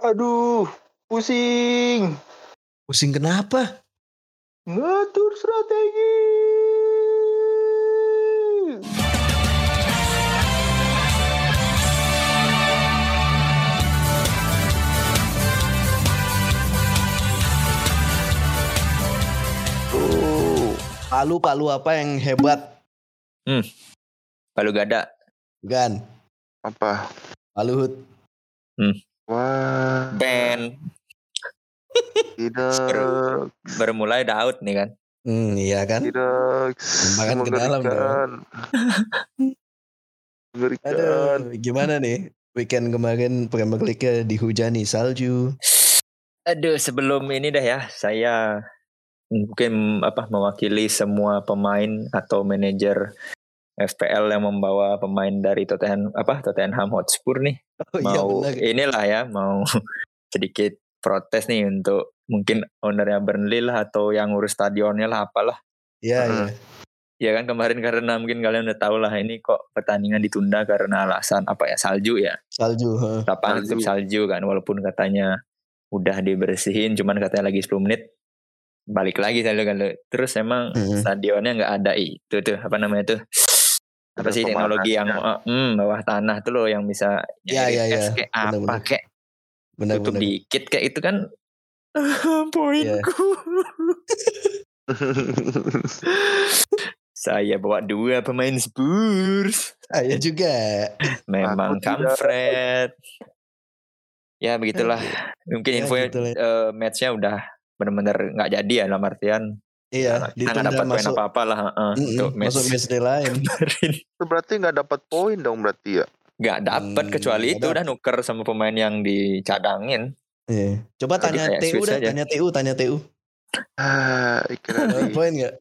Aduh, pusing. Pusing kenapa? Ngatur strategi. Tuh, palu-palu apa yang hebat? Palu gada. Gan, Apa? paluhut. Wah, Band. tidak, Baru mulai udah out nih kan. Hmm, iya kan? tidak. Makan ke dalam. Mengerikan. Aduh, gimana nih? Weekend kemarin Premier League dihujani salju. Aduh, sebelum ini dah ya, saya mungkin apa mewakili semua pemain atau manajer FPL yang membawa pemain dari Tottenham apa Tottenham Hotspur nih. Oh iya Mau benar. inilah ya, mau sedikit protes nih untuk mungkin ownernya Burnley lah atau yang ngurus stadionnya lah apalah. Iya, Hmm. iya. Ya kan kemarin karena mungkin kalian udah tahu lah ini kok pertandingan ditunda karena alasan apa ya salju ya. Salju. heeh. lapangan Salju. salju kan walaupun katanya udah dibersihin cuman katanya lagi 10 menit balik lagi salju kan terus emang Mhm. stadionnya nggak ada itu tuh apa namanya tuh apa sih teknologi yang hmm, bawah tanah tuh loh yang bisa iya, iya. es kayak apa kayak Benar tutup benar. dikit kayak itu kan poinku. Saya bawa dua pemain Spurs. Saya juga. memang kampret. Ya begitulah. Mungkin Ya, infonya gitu eh, matchnya udah benar-benar nggak jadi ya dalam artian Iya, kita nggak dapat poin masuk. apa-apa lah eh, Mm-mm, untuk match masuk match day lain. berarti nggak dapat poin dong berarti ya. nggak dapat Hmm, kecuali itu udah nuker sama pemain yang dicadangin Iya. Coba Jadi tanya TU dah, aja. tanya TU, tanya TU. Ah, kira poin nggak?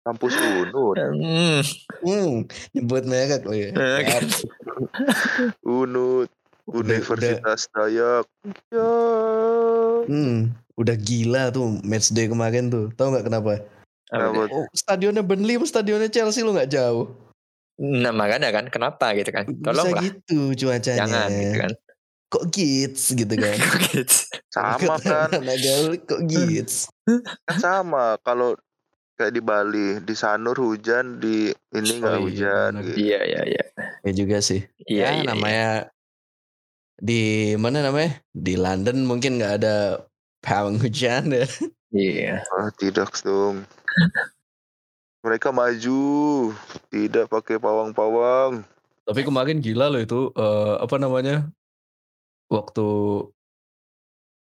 kampus Unut. hmm. Hmm, nyebut merek ya. Unut. Udah- Universitas Dayak. Ya. Hmm, udah gila tuh match day kemarin tuh. Tahu nggak kenapa? Apa Kenapa? Oh, stadionnya Burnley sama stadionnya Chelsea lo nggak jauh. nah makanya kan kenapa gitu kan Bisa tolonglah gitu cuacanya. jangan gitu kan Kok gits gitu kan? Gitu. Sama kan. Anak gaul kok gits. kan sama kalau kayak di Bali di Sanur hujan di ini Oh nggak iya, hujan gitu. iya iya iya Ya juga sih. iya ya, iya, iya. Di mana namanya? Di London mungkin nggak ada pawang hujan ya. iya Ah, tidak dong. Mereka maju, tidak pakai pawang-pawang. Tapi kemarin gila loh itu eh, apa namanya? Waktu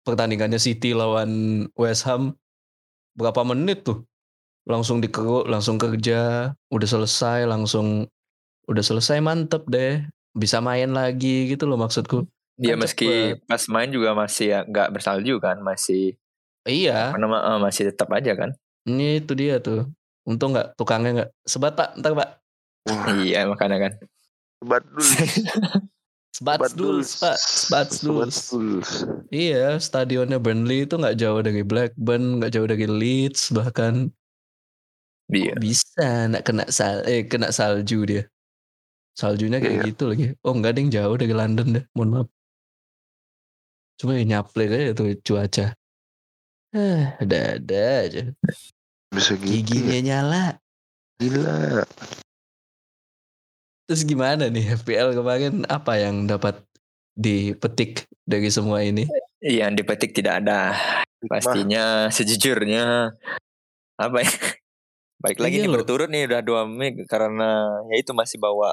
pertandingannya City lawan West Ham berapa menit tuh? Langsung dikeruk, langsung kerja, udah selesai, langsung udah selesai mantep deh. Bisa main lagi gitu loh maksudku. Dia Kan meski cepet. pas main juga masih ya nggak bersalju kan masih Iya, apa nama eh, masih tetap aja kan ini itu dia tuh. Untung nggak tukangnya nggak sebat pak, ntar pak. Wah, iya makanya kan sebat dulu. Sebats dulu, pak. Sebat dulu. Iya, stadionnya Burnley itu nggak jauh dari Blackburn, nggak jauh dari Leeds, bahkan dia Kok bisa nak kena sal eh kena salju dia. Saljunya kayak Iya. gitu lagi. Oh enggak ding jauh dari London deh. Mohon maaf. Cuma ya nyaplek aja tuh cuaca. Eh, ada-ada aja. Bisa gitu. ya. Giginya nyala. Gila. Terus gimana nih FPL kemarin apa yang dapat dipetik dari semua ini? Iya, yang dipetik tidak ada pastinya sejujurnya apa ya baik lagi Iya nih loh. berturut nih udah dua minggu karena ya itu masih bawa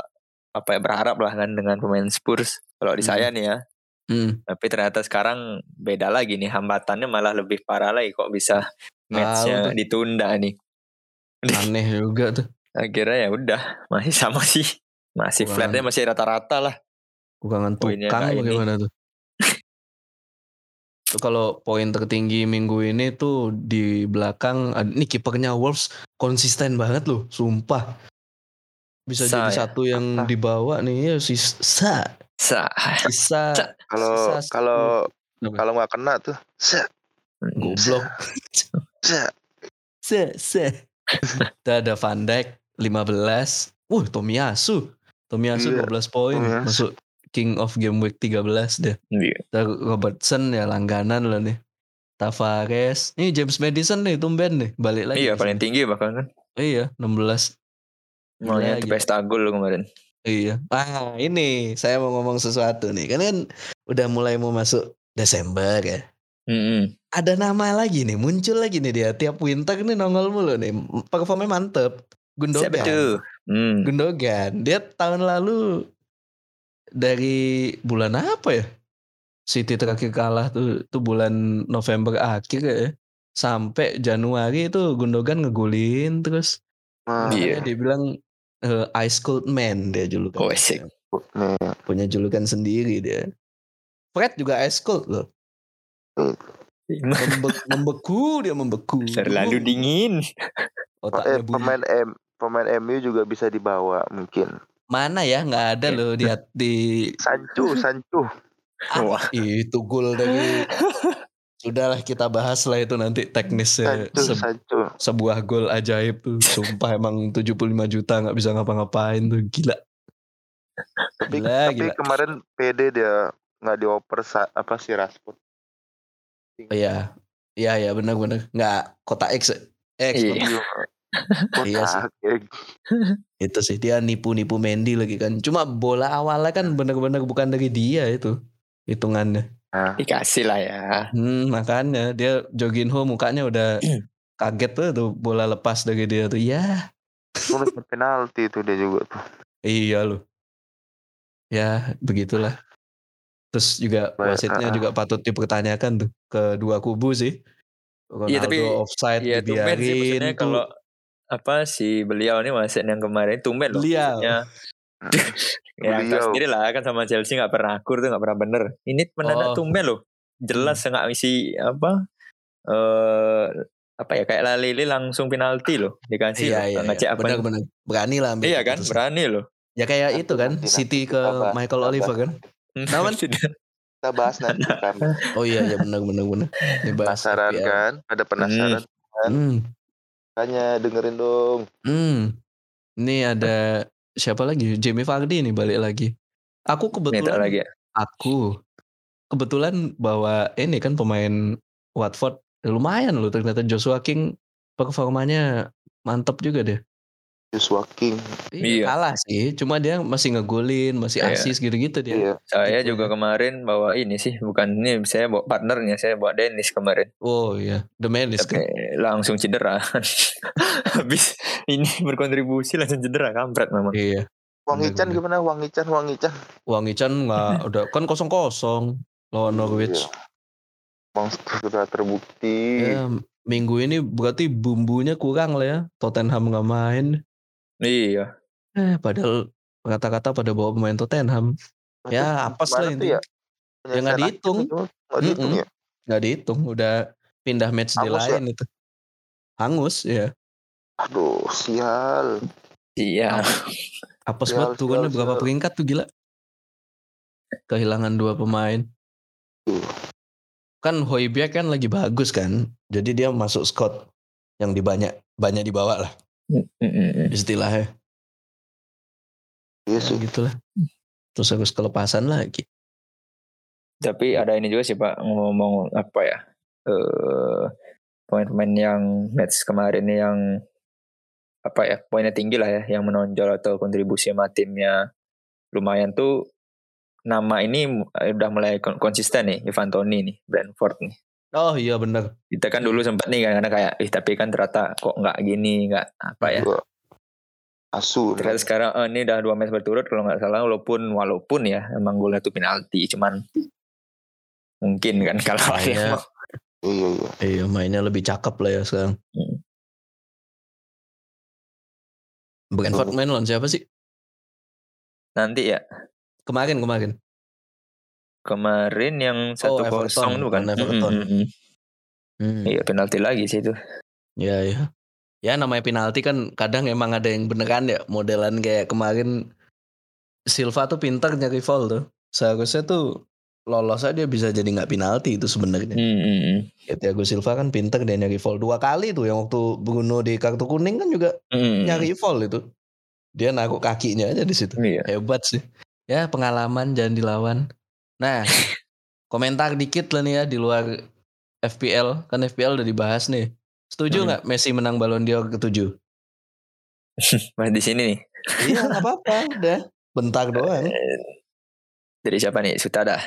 apa ya berharap lah kan dengan pemain Spurs kalau di Hmm. saya nih ya Hmm, tapi ternyata sekarang beda lagi nih hambatannya malah lebih parah lagi kok bisa matchnya tuh. ditunda nih aneh juga tuh. akhirnya ya udah masih sama sih masih Kurang- flatnya masih rata-rata lah Poinnya tukang bagaimana tuh? Tuh kalau poin tertinggi minggu ini tuh di belakang ini kipernya Wolves konsisten banget loh, sumpah. Bisa Sa jadi ya? satu yang Apa? dibawa nih ya si Sa, Sa, Sa. Kalau kalau kalau nggak kena tuh, set, goblok. set. Sa, Sa. Tuh ada Van Dijk 15. Wuh, Tomiyasu. Tomiyasu Iya, 12 poin Tomiyasu. masuk King of Game Week 13 deh. Iya. Terus Robertson ya langganan loh nih. Tavares. Ini James Madison nih tumben nih balik lagi. Iya paling tinggi bahkan kan. Iya 16. Makanya Gila, tuh pesta gol lo kemarin. Iya. Ah ini saya mau ngomong sesuatu nih. Kan kan udah mulai mau masuk Desember ya. Mm-mm. Ada nama lagi nih muncul lagi nih dia tiap winter nih nongol mulu nih. Performanya mantep. Siapa Gundogan. tuh? Hmm. Gundogan. Dia tahun lalu dari bulan apa ya? City terakhir kalah tuh tuh bulan November akhir ya. Sampai Januari itu Gundogan ngegulin terus Nah, Iya. dia bilang eh, Ice Cold Man dia julukan. Oh, asik. nih, Punya julukan sendiri dia. Fred juga Ice Cold loh. Membe- membeku dia membeku. Terlalu dingin. eh, Otaknya bunyi. pemain M pemain MU juga bisa dibawa mungkin. Mana ya nggak ada loh di di Sancho, Sancho. Wah. itu gol dari Sudahlah kita bahas lah itu nanti teknisnya Sancho, Se- Sancho. sebuah gol ajaib tuh. Sumpah emang 75 juta nggak bisa ngapa-ngapain tuh gila. Tapi, Gila, tapi gila. kemarin PD dia nggak dioper apa sih Rashford. Oh, Iya. Iya ya benar-benar nggak kota X? X Iya. bener. Iya sih. Itu sih dia nipu-nipu Mendy lagi kan. Cuma bola awalnya kan benar-benar bukan dari dia itu hitungannya. Nah, Dikasih lah ya. Hmm, makanya dia Jorginho mukanya udah kaget tuh, tuh bola lepas dari dia tuh. Ya, Gua dapat penalti itu dia juga tuh. iya loh. Ya, begitulah. Terus juga wasitnya ah. juga patut dipertanyakan tuh ke dua kubu sih. Ronaldo Iya, tapi- offside Iya tumben sih dibiarin maksudnya tuh. kalau apa si beliau ini wasit yang kemarin tumben loh. Beliau. Maksudnya, ya Beliau. tahu sendiri lah kan sama Chelsea nggak pernah akur tuh nggak pernah bener. Ini mendadak Oh. Hmm. tumben loh. Jelas nggak isi apa eh apa ya kayak Lalili langsung penalti loh dikasih Iya, loh. iya, iya. ngecek apa Benar-benar berani lah ambil Iya kan berani loh. Ya kayak itu kan nanti, City ke bahas, Michael kita Oliver kan. Namun? Kita bahas nanti kan. Oh iya ya benar benar benar. Penasaran FPL. kan? Ada penasaran kan? Hmm. Tanya dengerin dong. Hmm. Ini ada siapa lagi? Jamie Vardy nih balik lagi. Aku kebetulan lagi ya. aku kebetulan bawa ini kan pemain Watford lumayan loh ternyata Joshua King performanya mantep juga deh. Joshua King. Iya, Iya. kalah sih, cuma dia masih ngegolin, masih Iya. asis gitu-gitu dia. Iya. Saya Gitu juga ya. kemarin bawa ini sih bukan ini saya bawa partnernya saya bawa Dennis kemarin. Oh iya, The Melis Tapi kan. langsung cedera. Habis ini berkontribusi langsung cedera kampret memang. Iya. Wang Ican gimana? Wang Ican, Wang Ican. Wang Ichan nggak udah kan kosong kosong lawan Norwich. Iya. Wang sudah terbukti. Ya, minggu ini berarti bumbunya kurang lah ya. Tottenham nggak main. Iya. Eh, padahal kata-kata pada bawa pemain Tottenham. Tapi Ya, apes lah gimana tuh intinya. Ya, nggak dihitung. itu Nggak dihitung Mm-mm. ya? Nggak dihitung. Udah pindah match di Hangus ya? lain itu. Hangus ya. Aduh, sial. Iya. Apes Sial, banget turunnya sial, berapa sial. peringkat tuh gila. Kehilangan dua pemain. Tuh. Kan Hoiberg kan lagi bagus kan. Jadi dia masuk squad yang di banyak dibawa lah. Istilahnya. Iya Ya, sih. gitulah. Terus harus kelepasan lagi. Tapi ada ini juga sih Pak ngomong apa ya? Eh pemain-pemain yang match kemarin ini yang apa ya poinnya tinggi lah ya yang menonjol atau kontribusi sama timnya lumayan tuh nama ini eh, udah mulai kon- konsisten nih Ivan Toni nih Brentford nih Oh iya bener. kita kan dulu sempat nih karena kayak ih tapi kan ternyata kok nggak gini nggak apa ya Asu. ternyata sekarang eh, ini udah dua match berturut kalau nggak salah walaupun walaupun ya emang golnya tuh penalti cuman mungkin kan kalau Mainnya, Iya, iya. iya mainnya lebih cakep lah ya sekarang. Hmm. Brentford main lawan siapa sih? nanti ya Kemarin kemarin. Kemarin yang satu Everton. kosong kan Lawan Everton. Mm, mm, mm. Hmm. iya penalti lagi sih itu Ya ya. Ya namanya penalti kan kadang emang ada yang beneran ya modelan kayak kemarin Silva tuh pintar nyari foul tuh. Seharusnya tuh lolos aja dia bisa jadi nggak penalti itu sebenarnya. Mm, mm, mm. Ya, Thiago Silva kan pintar dia nyari foul dua kali tuh yang waktu Bruno di kartu kuning kan juga Mm, mm. nyari foul itu. Dia naruh kakinya aja di situ. iya Hebat sih. ya pengalaman jangan dilawan. Nah, komentar dikit lah nih ya di luar FPL kan FPL udah dibahas nih. Setuju Hmm. nggak Messi menang Ballon d'Or ketujuh? Mas di sini nih. iya nggak apa-apa udah bentar doang. Eh, Dari siapa nih? Sutada.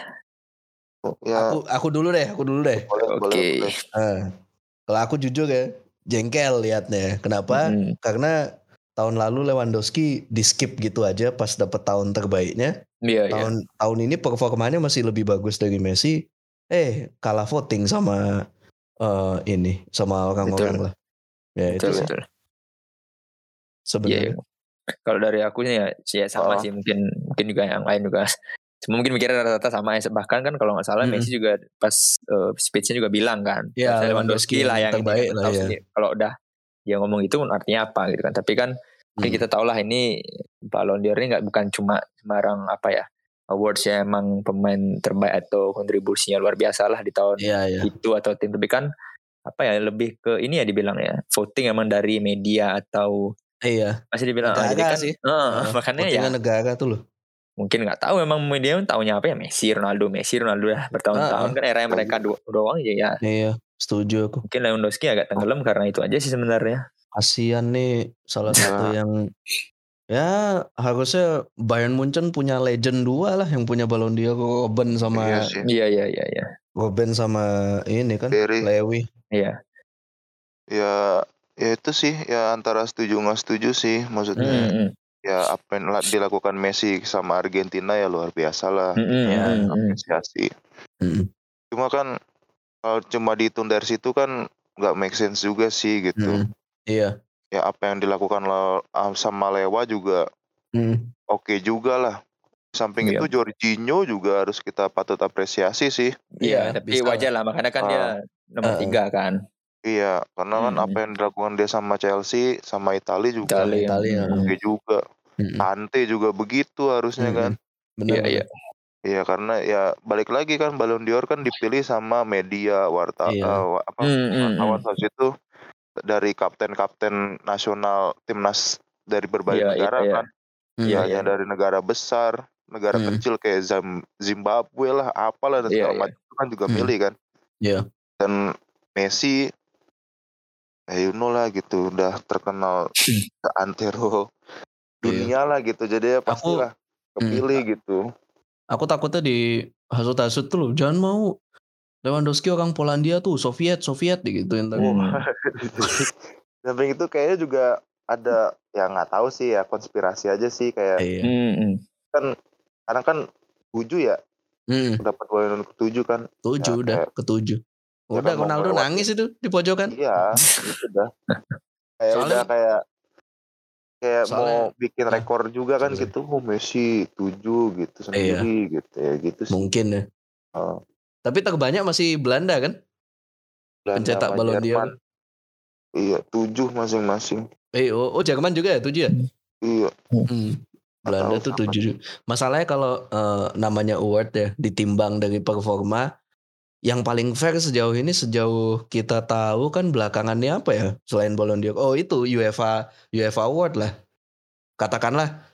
Ya, Aku aku dulu deh, aku dulu deh. Oke. boleh. Nah, kalau aku jujur ya jengkel liatnya. Kenapa? Hmm. Karena tahun lalu Lewandowski di skip gitu aja pas dapet tahun terbaiknya. Iya, iya. Tahun tahun ini performanya masih lebih bagus dari Messi. Eh kalah voting sama eh, ini sama orang-orang lah. Ya Betul, itu sih betul. Sebenarnya. iya. Kalau dari aku ya, ya sama Oh. sih mungkin mungkin juga yang lain juga. Cuma mungkin mikirnya rata-rata sama ya. Bahkan kan kalau nggak salah Mm-mm. Messi juga pas eh, speech-nya juga bilang kan. Iya, Harusnya Lewandowski lah yang ini, terbaik kan, lah, sendiri. Kalau udah dia ngomong itu artinya apa gitu kan. Tapi kan mungkin Hmm. kita tahu lah ini Ballon d'Or ini nggak bukan cuma sembarang apa ya awards yang emang pemain terbaik atau kontribusinya luar biasa lah di tahun Iya iya. itu atau tim tapi kan apa ya lebih ke ini ya dibilang ya voting emang dari media atau Iya. masih dibilang ah, Negara jadi kan sih. eh, Heeh, makanya ya negara tuh loh. mungkin nggak tahu emang media tahunya apa ya Messi Ronaldo Messi Ronaldo ya bertahun-tahun Ah, kan era mereka do- doang aja ya Iya, setuju aku. mungkin Lewandowski agak tenggelam karena itu aja sih sebenarnya Kasian nih salah Ya. satu yang ya harusnya Bayern Munchen punya legend dua lah yang punya Ballon d'Or Robben sama Iya sih. iya iya iya iya Robben sama ini kan Dari Lewi. iya ya ya itu sih ya antara setuju nggak setuju sih maksudnya Mm, mm, ya apa yang la- dilakukan Messi sama Argentina ya luar biasa lah mm, mm, Ya, mm, mm. apresiasi Mm, cuma kan kalau cuma dihitung dari situ kan nggak make sense juga sih gitu mm. Iya. ya apa yang dilakukan lo- ah, sama Lewa juga Mm. oke juga lah samping Iya. itu Jorginho juga harus kita patut apresiasi sih iya Iya, tapi lah. wajar lah makanya kan Ah. dia nomor Ah. tiga kan iya karena kan Hmm. apa yang dilakukan dia sama Chelsea sama Italia juga Italia Italia. Mm, oke juga Mm, Kante juga begitu harusnya mm, kan. Benar. iya iya. Iya karena ya balik lagi kan Ballon d'Or kan dipilih sama media warta Iya. wa- apa Mm, mm, wartawan mm. itu dari kapten-kapten nasional timnas dari berbagai Iya, iya, negara iya. kan Mm. Iya, Nggak hanya dari negara besar negara Hmm. kecil kayak Zimbabwe lah apalah dan Iya, segala iya. macam itu kan juga Hmm. milih kan Iya. dan Messi eh you know lah gitu udah terkenal antero dunia lah gitu jadi ya pastilah kepilih gitu Aku takutnya di hasut-hasut tuh loh. Jangan mau Lewandowski orang Polandia tuh Soviet Soviet digituin tadi. Hmm. Samping itu kayaknya juga ada ya nggak tahu sih ya konspirasi aja sih kayak Iya. Mm, mm. karena kan tujuh ya Mm, dapat Ballon ketujuh kan tujuh Ya, udah kayak- ketujuh. Ya Udah kan Ronaldo nangis itu di pojokan. iya itu udah kayak Soalnya- udah kayak kayak Soalnya- mau bikin rekor juga kan coba. gitu oh Messi tujuh gitu sendiri gitu ya gitu sih Mungkin ya. Oh. Tapi terbanyak masih Belanda kan? Belanda pencetak d'Or. Jerman. iya tujuh masing-masing Eh, oh, oh Jerman juga ya tujuh ya? iya Hmm. Belanda tuh tujuh. Masalahnya kalau eh, namanya award ya ditimbang dari performa, yang paling fair sejauh ini sejauh kita tahu kan belakangannya apa ya selain Ballon d'Or? Oh itu UEFA UEFA Award lah. Katakanlah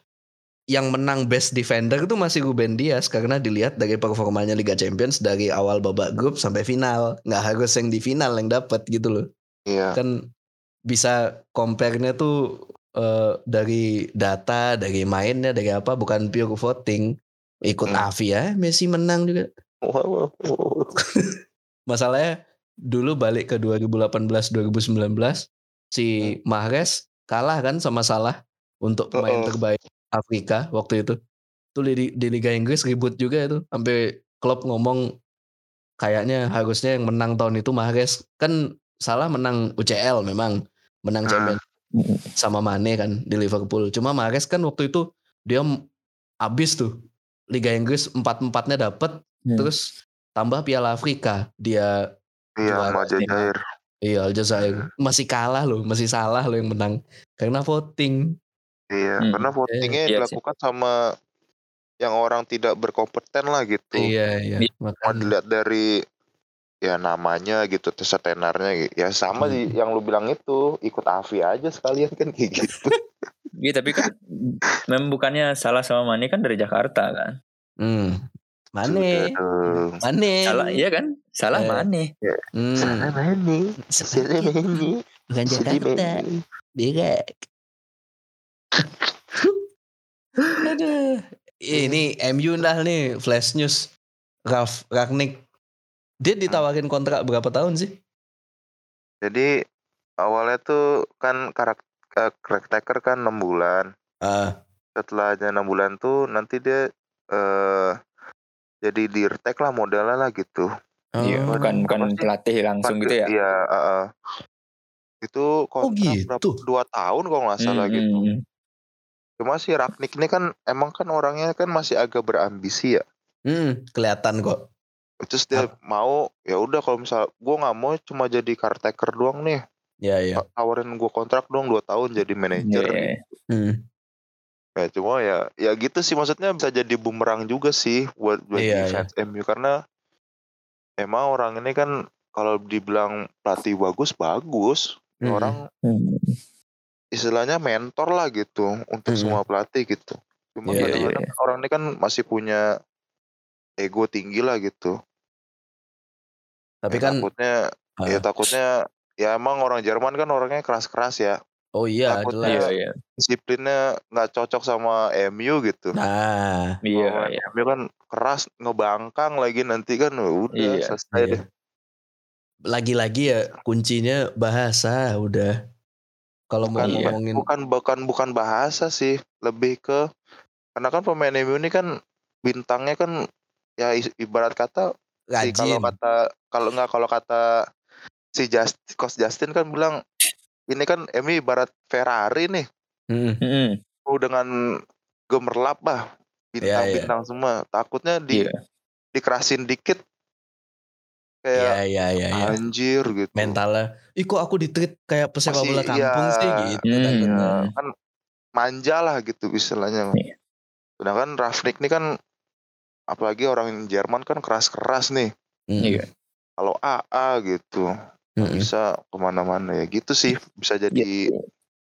yang menang best defender itu masih Ruben Dias karena dilihat dari performanya Liga Champions dari awal babak grup sampai final. Nggak harus yang di final yang dapat gitu loh iya kan bisa compare-nya tuh eh, dari data, dari mainnya, dari apa, bukan pure voting. Ikut Hmm. Avi ya, Messi menang juga. Wah, wah, wah. Masalahnya dulu balik ke 2018-2019, si Mahrez kalah kan sama Salah untuk pemain terbaik Afrika waktu itu. Tuh di, di Liga Inggris ribut juga itu. Sampai klub ngomong kayaknya harusnya yang menang tahun itu Mahrez. Kan Salah menang UCL memang. Menang Ah. Champions sama Mane kan di Liverpool. Cuma Mahrez kan waktu itu dia abis tuh Liga Inggris empat empatnya dapet, Hmm. terus tambah Piala Afrika dia iya Jajair iya Aljazair masih kalah loh, masih salah loh yang menang karena voting. Iya Hmm. karena votingnya Iya sih. dilakukan sama yang orang tidak berkompeten lah gitu Iya iya. mau Makanya. dilihat dari ya namanya gitu terus tenarnya ya sama Hmm. yang lu bilang itu ikut Avi aja sekalian kan kayak gitu. Iya tapi kan memang bukannya salah sama Mane kan dari Jakarta kan. Hmm. Mane. Mane. Salah iya kan? Salah Eh. Mane. Hmm. Sana Mane, sana Mane, Bukan Jakarta, Mane. Aduh. Ini MU lah nih flash news. Raf Ragnik. Dia ditawarin kontrak berapa tahun sih? Jadi awalnya tuh kan karakter caretaker kan 6 bulan. Ah, Setelahnya 6 bulan tuh nanti dia eh jadi dirtek lah modelnya lah gitu. Iya, oh. bukan bukan sih? pelatih langsung gitu ya. Iya, heeh. Itu kontrak gitu? berapa? Dua tahun kalau nggak salah Hmm, gitu. Cuma si Ragnik ini kan emang kan orangnya kan masih agak berambisi ya. Hmm, kelihatan kok. Terus dia mau ya udah kalau misal gua nggak mau cuma jadi caretaker doang nih. Ya, ya. Tawarin gua kontrak dong 2 tahun jadi manajer. iya, iya. Hmm. Ya cuma ya ya gitu sih maksudnya bisa jadi bumerang juga sih buat Iya, iya. fans MU karena emang orang ini kan kalau dibilang pelatih bagus bagus Hmm. orang Hmm. Istilahnya mentor lah gitu untuk Hmm. semua pelatih gitu. Cuma Iya, kadang-kadang iya, orang ini kan masih punya ego tinggi lah gitu. Tapi Ya, kan takutnya ah, ya takutnya ya emang orang Jerman kan orangnya keras-keras ya. oh iya takutnya- jelas. Iya, iya. Disiplinnya nggak cocok sama MU gitu. Nah, Iya, iya. MU kan keras ngebangkang lagi nanti kan udah Iya, selesai iya. deh. lagi-lagi ya kuncinya bahasa udah. Kalau mau Bukan, Iya. ngomongin bukan bukan bukan bahasa sih, lebih ke karena kan pemain MU ini kan bintangnya kan ya ibarat kata si kalau kata kalau nggak kalau kata si Just, Coach Justin kan bilang ini kan MU ibarat Ferrari nih, Hmm. Hmm, oh, dengan gemerlap bah bintang-bintang semua. Takutnya di Iya. dikerasin dikit Iya kayak iya iya iya. anjir gitu. Mentalnya, ih kok aku ditreat kayak pesepak bola kampung iya. sih gitu Hmm. takutnya. Ya, kan manja lah gitu istilahnya. Iya. Sedangkan Rafnik ini kan apalagi orang Jerman kan keras-keras nih. Hmm. Iya. Kalau AA gitu Hmm. bisa ke mana-mana ya gitu sih. Bisa jadi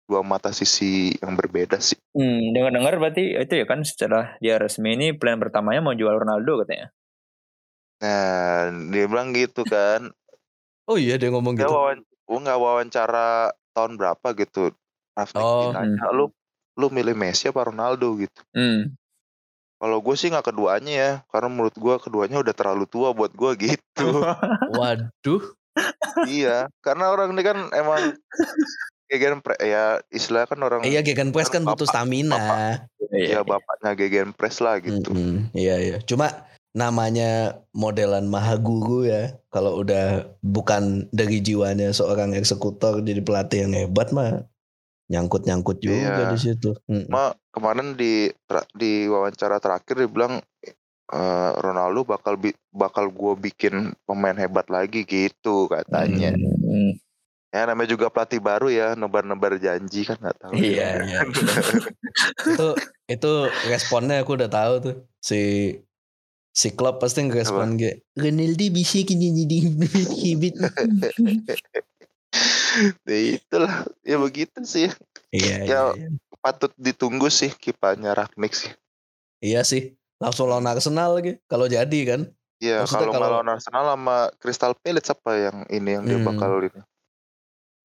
dua mata sisi yang berbeda sih. Hmm, dengar-dengar berarti itu ya kan setelah dia resmi ini plan pertamanya mau jual Ronaldo katanya. Nah, dia bilang gitu kan. Oh iya dia ngomong Dia gitu. wawan, gua nggak wawancara tahun berapa gitu. Rafnik Oh, ditanya, lu lu milih Messi apa Ronaldo gitu. Hmm. Kalau gue sih nggak keduanya ya, karena menurut gue keduanya udah terlalu tua buat gue gitu. Waduh. iya, karena orang ini kan emang gegen pre ya istilah kan orang Iya Gegen Press kan butuh Bapak- stamina. ya bapaknya gegen press lah gitu. Mm-mm, Iya iya. Cuma namanya modelan mahaguru ya. Kalau udah bukan dari jiwanya seorang eksekutor jadi pelatih yang hebat mah nyangkut-nyangkut juga Iya. di situ. Cuma kemarin di di wawancara terakhir dia bilang eh, Ronaldo bakal bi- bakal gue bikin pemain hebat lagi gitu katanya. Hmm. Ya namanya juga pelatih baru ya, nebar-nebar janji kan nggak tahu. Iya iya. itu itu responnya aku udah tahu tuh si si klub pasti ngerespon kayak Ronaldo bisa gini jadi hebat. ya itulah, ya begitu sih. Iya iya. Ya. iya. Patut ditunggu sih kipannya Ragnik sih. Iya sih. Langsung lawan Arsenal lagi kalau jadi kan. Ya Maksudnya kalau kalau- kalau Arsenal sama Crystal Palace apa yang ini yang dia Hmm. bakal ini.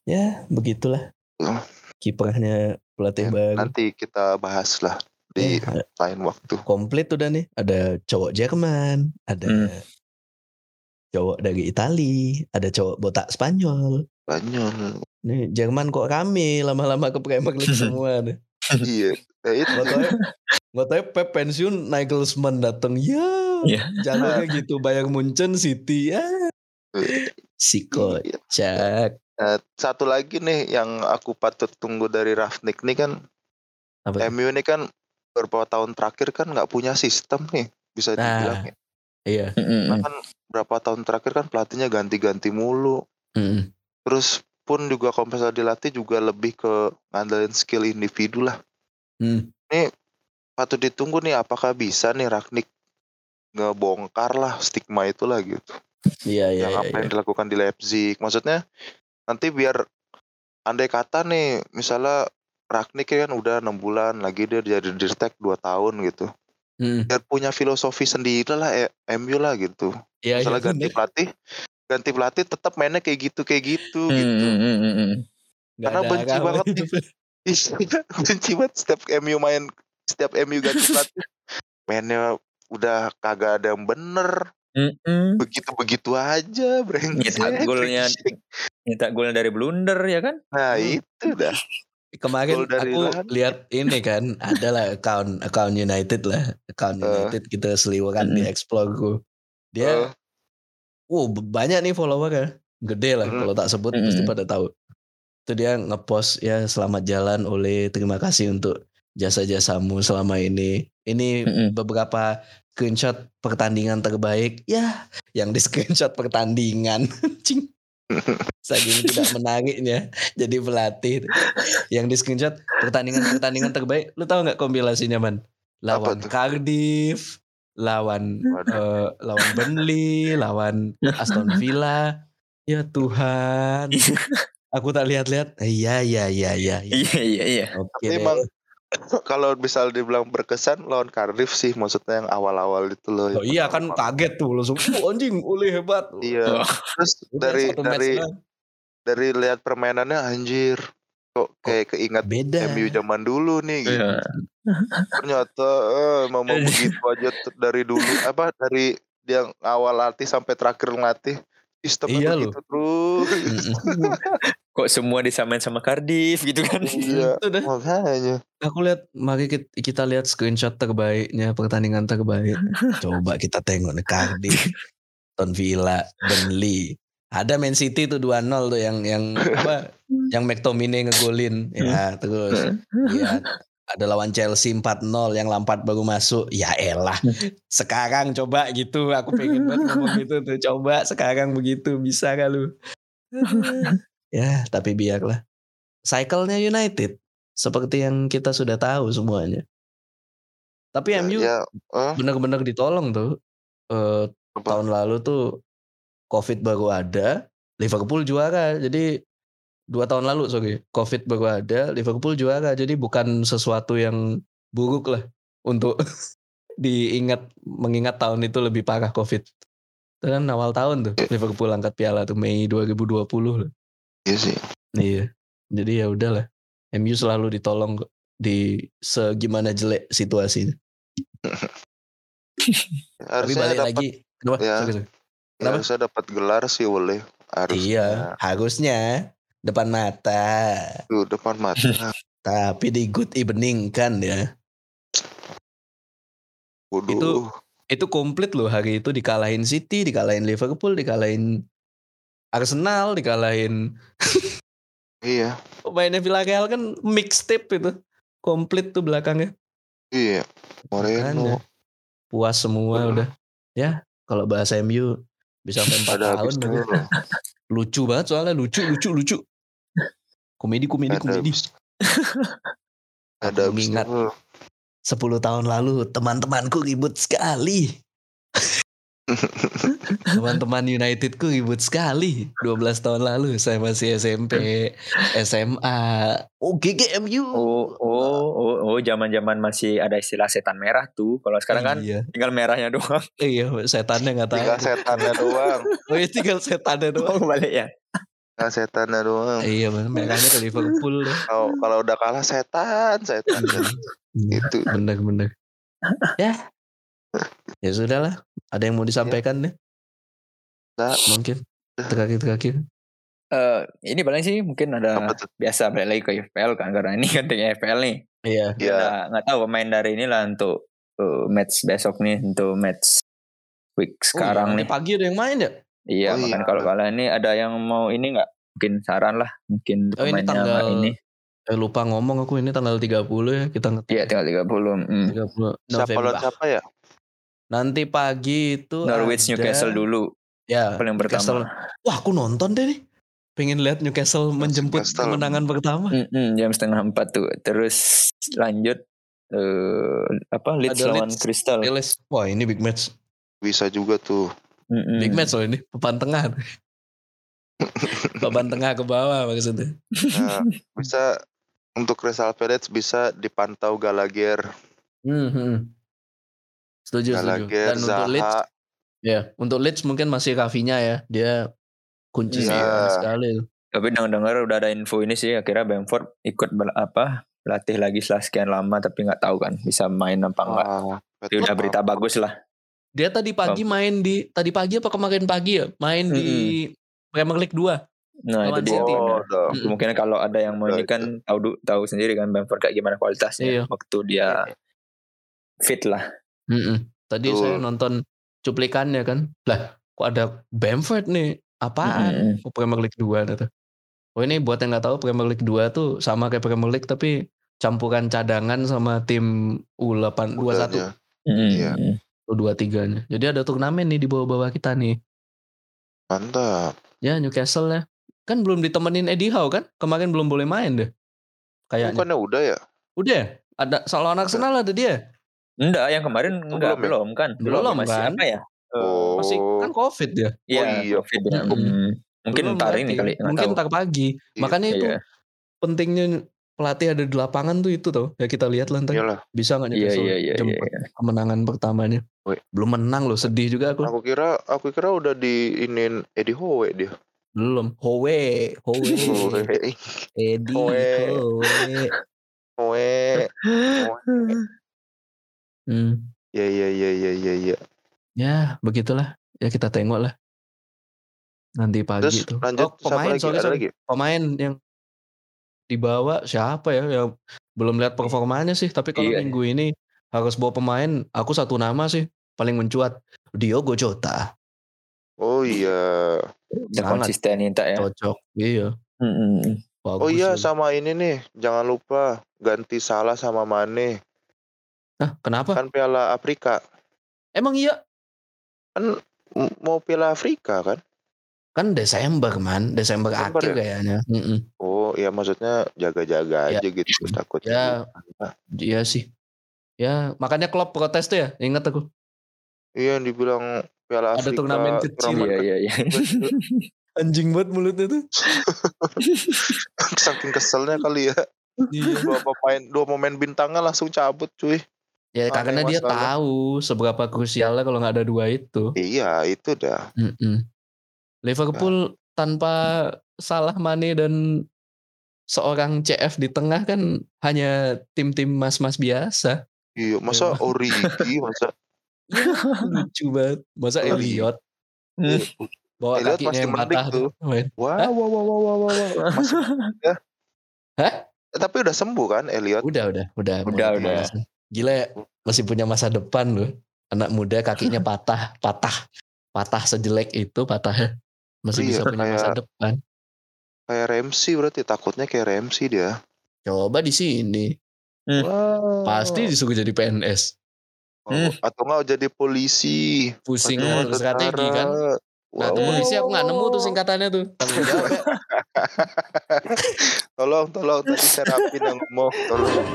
Ya, begitulah. Hmm. Kiprahnya pelatih Ya, baru. Nanti kita bahas lah di Eh, lain waktu. komplit udah nih. Ada cowok Jerman, ada Hmm. cowok dari Itali, ada cowok botak Spanyol. Banyak. Nih Jerman kok rame lama-lama ke Premier League semua nih. iya. Ya itu. Gak tau Pep pensiun Nagelsmann datang ya Iya. jalurnya gitu Bayern Munchen City ya si Iya. kocak Nah, satu lagi nih yang aku patut tunggu dari Rafnik nih kan apa? MU ini kan beberapa tahun terakhir kan nggak punya sistem nih bisa dibilang ya. iya Hmm. Nah, kan berapa tahun terakhir kan pelatihnya ganti-ganti mulu. Mm-mm. Terus pun juga kalau misalnya dilatih juga lebih ke ngandelin skill individu lah. Hmm. Patut ditunggu nih apakah bisa nih Ragnik ngebongkar lah stigma itu lah gitu. Iya iya. yang iya, apa iya. yang dilakukan di Leipzig. Maksudnya nanti biar andai kata nih misalnya Ragnik kan udah enam bulan lagi dia jadi dirtek dua tahun gitu. Hmm. Biar punya filosofi sendiri lah eh, MU lah gitu. Iya iya. Misalnya ganti bener. pelatih, ganti pelatih tetap mainnya kayak gitu kayak gitu Hmm, gitu. hmm, hmm, hmm, hmm. Karena ada benci banget. Iya, benci banget setiap MU main setiap MU ganti pelatih mainnya udah kagak ada yang bener Hmm, hmm. begitu begitu aja brengsek Nyetak golnya. Nyetak gol dari blunder ya kan? nah Hmm. itu dah Kemarin aku lihat ini kan adalah account account United lah, account. United kita seliweran di Mm. explore ku. Dia, Eh, wow banyak nih followernya, gede lah Mm. kalau tak sebut Mm. pasti pada tahu. Itu dia ngepost ya selamat jalan oleh terima kasih untuk jasa-jasamu selama ini. Ini Mm-mm. beberapa screenshot pertandingan terbaik. Ya, yang di screenshot pertandingan. Saking tidak menariknya jadi pelatih. Yang di screenshot pertandingan-pertandingan terbaik. Lu tahu nggak kompilasinya man? Lawan? Cardiff, lawan eh, lawan Burnley, lawan Aston Villa. Ya Tuhan. Aku tak lihat-lihat. Iya, iya, iya, iya. iya. Iya iya iya. Oke emang kalau misal dibilang berkesan lawan Cardiff sih maksudnya yang awal-awal itu loh Oh iya kan kaget tuh langsung "Uh, anjing oleh hebat. iya Oh. terus dari dari. Dari lihat permainannya anjir kok kayak keingat beda. MU zaman dulu nih gitu. Iya. ternyata eh, memang begitu aja dari dulu apa dari yang awal latih sampai terakhir ngelatih sistemnya Iya begitu terus. Kok semua disamain sama Cardiff gitu kan? iya Itu dah. makanya Aku lihat mari kita, kita lihat screenshot terbaiknya pertandingan terbaik. Coba kita tengok nih Cardiff, Aston Villa, Burnley. Ada Man City tuh 2-0 tuh yang yang apa? Yang McTominay ngegolin. Ya, terus ya ada lawan Chelsea 4-0 yang Lampard baru masuk. Ya elah. Sekarang coba gitu. Aku pengen banget ngomong gitu tuh. Coba sekarang begitu bisa gak lu? ya, tapi biarlah. Cycle-nya United seperti yang kita sudah tahu semuanya. Tapi ya, MU ya eh, benar-benar ditolong tuh. Eh, apa? tahun lalu tuh COVID baru ada, Liverpool juara. Jadi dua tahun lalu sorry, COVID baru ada, Liverpool juara. Jadi bukan sesuatu yang buruk lah untuk diingat mengingat tahun itu lebih parah COVID. Itu kan awal tahun tuh Liverpool angkat piala tuh Mei 2020 lah. iya sih Iya. Jadi ya udahlah. MU selalu ditolong di segimana jelek situasinya. Tapi harusnya balik dapat lagi. Kenapa? Ya. Sorry, sorry. Ya, Kenapa? harusnya dapat gelar sih oleh harusnya Iya, harusnya depan mata. tuh depan mata Tapi di good evening kan ya. Waduh. Itu itu komplit loh hari itu dikalahin City, dikalahin Liverpool, dikalahin Arsenal, dikalahin iya pemainnya Villarreal kan mixtape itu. Komplit tuh belakangnya. iya Moreno puas semua Bener. udah. Ya, kalau bahasa MU bisa sampai 4 ada tahun Lucu banget soalnya lucu lucu lucu. Komedi komedi ada komedi. ada mengingat dulu 10 tahun lalu teman-temanku ribut sekali. Teman-teman Unitedku ribut sekali. 12 tahun lalu saya masih SMP, SMA. Oh GGMU. Oh, oh, oh, oh, zaman-zaman masih ada istilah setan merah tuh. Kalau sekarang kan Iya, tinggal merahnya doang. iya setannya nggak tahu. tinggal setannya doang Oh iya tinggal setannya doang. Oh, balik ya. tinggal setannya doang Iya, bener, merahnya ke Liverpool kalau kalau udah kalah setan setan Iya, itu bener-bener. Ya, ya sudahlah. Ada yang mau disampaikan deh? Nggak. Mungkin terakhir-terakhir. Eh, ini paling sih mungkin ada biasa balik lagi ke FPL kan karena ini kan dengan FPL nih. Iya. Iya. Nggak- nggak tahu pemain dari inilah untuk eh, match besok nih untuk match week sekarang oh, iya, nih. pagi ada yang main ya? Iya, Oh, makanya iya. kalau kalian ini ada yang mau ini nggak mungkin saran lah, mungkin Oh, ini tanggal ini. Eh, lupa ngomong aku ini tanggal 30 ya kita ngetik. Iya, tinggal 30. Hmm. 30 siapa lawan November. siapa ya Nanti pagi itu Norwich ada- Newcastle dulu Ya, paling Newcastle. pertama. Wah, aku nonton deh nih. Pengen lihat Newcastle menjemput Newcastle. kemenangan pertama. Mm-mm, jam setengah empat tuh. Terus lanjut eh apa Leeds Ada lawan Leeds. Crystal. Palace. Wah, ini big match. bisa juga tuh Mm-mm. Big match loh ini, papan tengah. papan tengah ke bawah maksudnya. Nah, bisa untuk Crystal Palace bisa dipantau Gallagher, Hmm, hmm. Setuju, setuju. Gallagher, Dan untuk Leeds, ya untuk Leeds mungkin masih Rafinya ya, dia kunci Iya. sekali. Tapi dengar-dengar udah ada info ini sih akhirnya Bamford ikut bel- apa latih lagi setelah sekian lama tapi nggak tahu kan bisa main apa enggak. Wah, Tapi udah berita bagus lah. Dia tadi pagi main di tadi pagi apa kemarin pagi ya? Main di Premier League 2. Nah Lawan itu dia. City. Oh. Mm-mm. Kemungkinan kalau ada yang mau ini kan tahu tahu sendiri kan Bamford kayak gimana kualitasnya Iya. waktu dia fit lah. Mm-mm. Tadi Betul. saya nonton cuplikannya kan. Lah, kok ada Bamford nih? Apaan? Mm-mm. Oh, Premier League 2 gitu. Oh ini buat yang nggak tahu Premier League 2 tuh sama kayak Premier League tapi campuran cadangan sama tim U8 21 Mudanya. Mm-mm. Iya. U23 nya. Jadi ada turnamen nih di bawah-bawah kita nih. Mantap. Ya Newcastle ya. Kan belum ditemenin Eddie Howe kan? Kemarin belum boleh main deh. Kayaknya. Bukannya udah ya? Udah ya? Ada salah anak Arsenal ada dia. Enggak, yang kemarin Oh, enggak belum ya? belum kan? Belum masih kan? apa ya? Oh. Masih kan Covid ya. Iya, iya. Covid ya. Hmm. Mungkin Belum ntar ini kali, Mungkin tahu. ntar pagi. Iya. Makanya itu Iya. pentingnya pelatih ada di lapangan tuh itu tuh. Ya kita lihat lah ntar. Iyalah. Bisa nggak Iya, Newcastle iya, iya, jemput iya. kemenangan pertamanya. Woi. Belum menang loh, sedih juga aku. Aku kira aku kira udah diinin Eddie Howe dia. Belum. Howe, Howe. Eddie, Howe. Howe. Howe. Hmm. Ya ya ya ya ya ya. Ya, begitulah. Ya kita tengok lah. Nanti pagi Terus tuh. lanjut oh, siapa pemain, lagi? sorry, sorry. lagi? Pemain yang dibawa siapa ya? Yang belum lihat performanya sih. Tapi kalau Iya. minggu ini harus bawa pemain, aku satu nama sih paling mencuat. Diogo Jota. Oh iya. Sangat. konsisten Inta ya. Cocok. Iya. Mm-mm. Bagus. Oh iya sama ini nih, jangan lupa ganti Salah sama Mane. Hah, kenapa? Kan Piala Afrika. Emang iya? Kan mau Piala Afrika kan? Kan Desember man, Desember, Desember akhir ya? kayaknya. Oh iya maksudnya jaga-jaga Ya. aja gitu takutnya. Ya, iya sih. Ya, makanya klub protes tuh ya. Ingat aku. Iya yang dibilang Piala Ada Afrika. turnamen kecil. turnamen Iya, iya, iya. Anjing banget mulutnya tuh. Saking keselnya kali ya. iya. Dua pemain, dua pemain bintangnya langsung cabut cuy. Ya Aneh karena dia masalah. tahu seberapa krusialnya kalau nggak ada dua itu. Iya itu dah. Mm-mm. Liverpool tanpa salah Mane dan seorang CF di tengah kan hanya tim-tim mas-mas biasa. Iya masa Iya. Origi masa Lucu banget. Masa Elliot Hmm. bawa Elliot kakinya pasti yang patah tuh. tuh. main. Wah wah wah wah wah wah. wah. Masih, ya. Hah? Tapi udah sembuh kan Elliot? Udah, udah, udah. Udah, udah. Gila ya, masih punya masa depan loh. Anak muda kakinya patah, patah, patah sejelek itu patahnya. Masih Iya, bisa punya masa kayak- depan. Kayak Ramsey berarti takutnya kayak Ramsey dia. Coba di sini. Hmm. Wah. Pasti disuruh jadi PNS. Oh, Hmm. Atau nggak jadi polisi. Pusing strategi kan. Nah, tuh Wow. polisi aku nggak nemu tuh singkatannya tuh. Tanggung jawab ya. tolong, tolong tadi saya rapi dan ngomong. Tolong.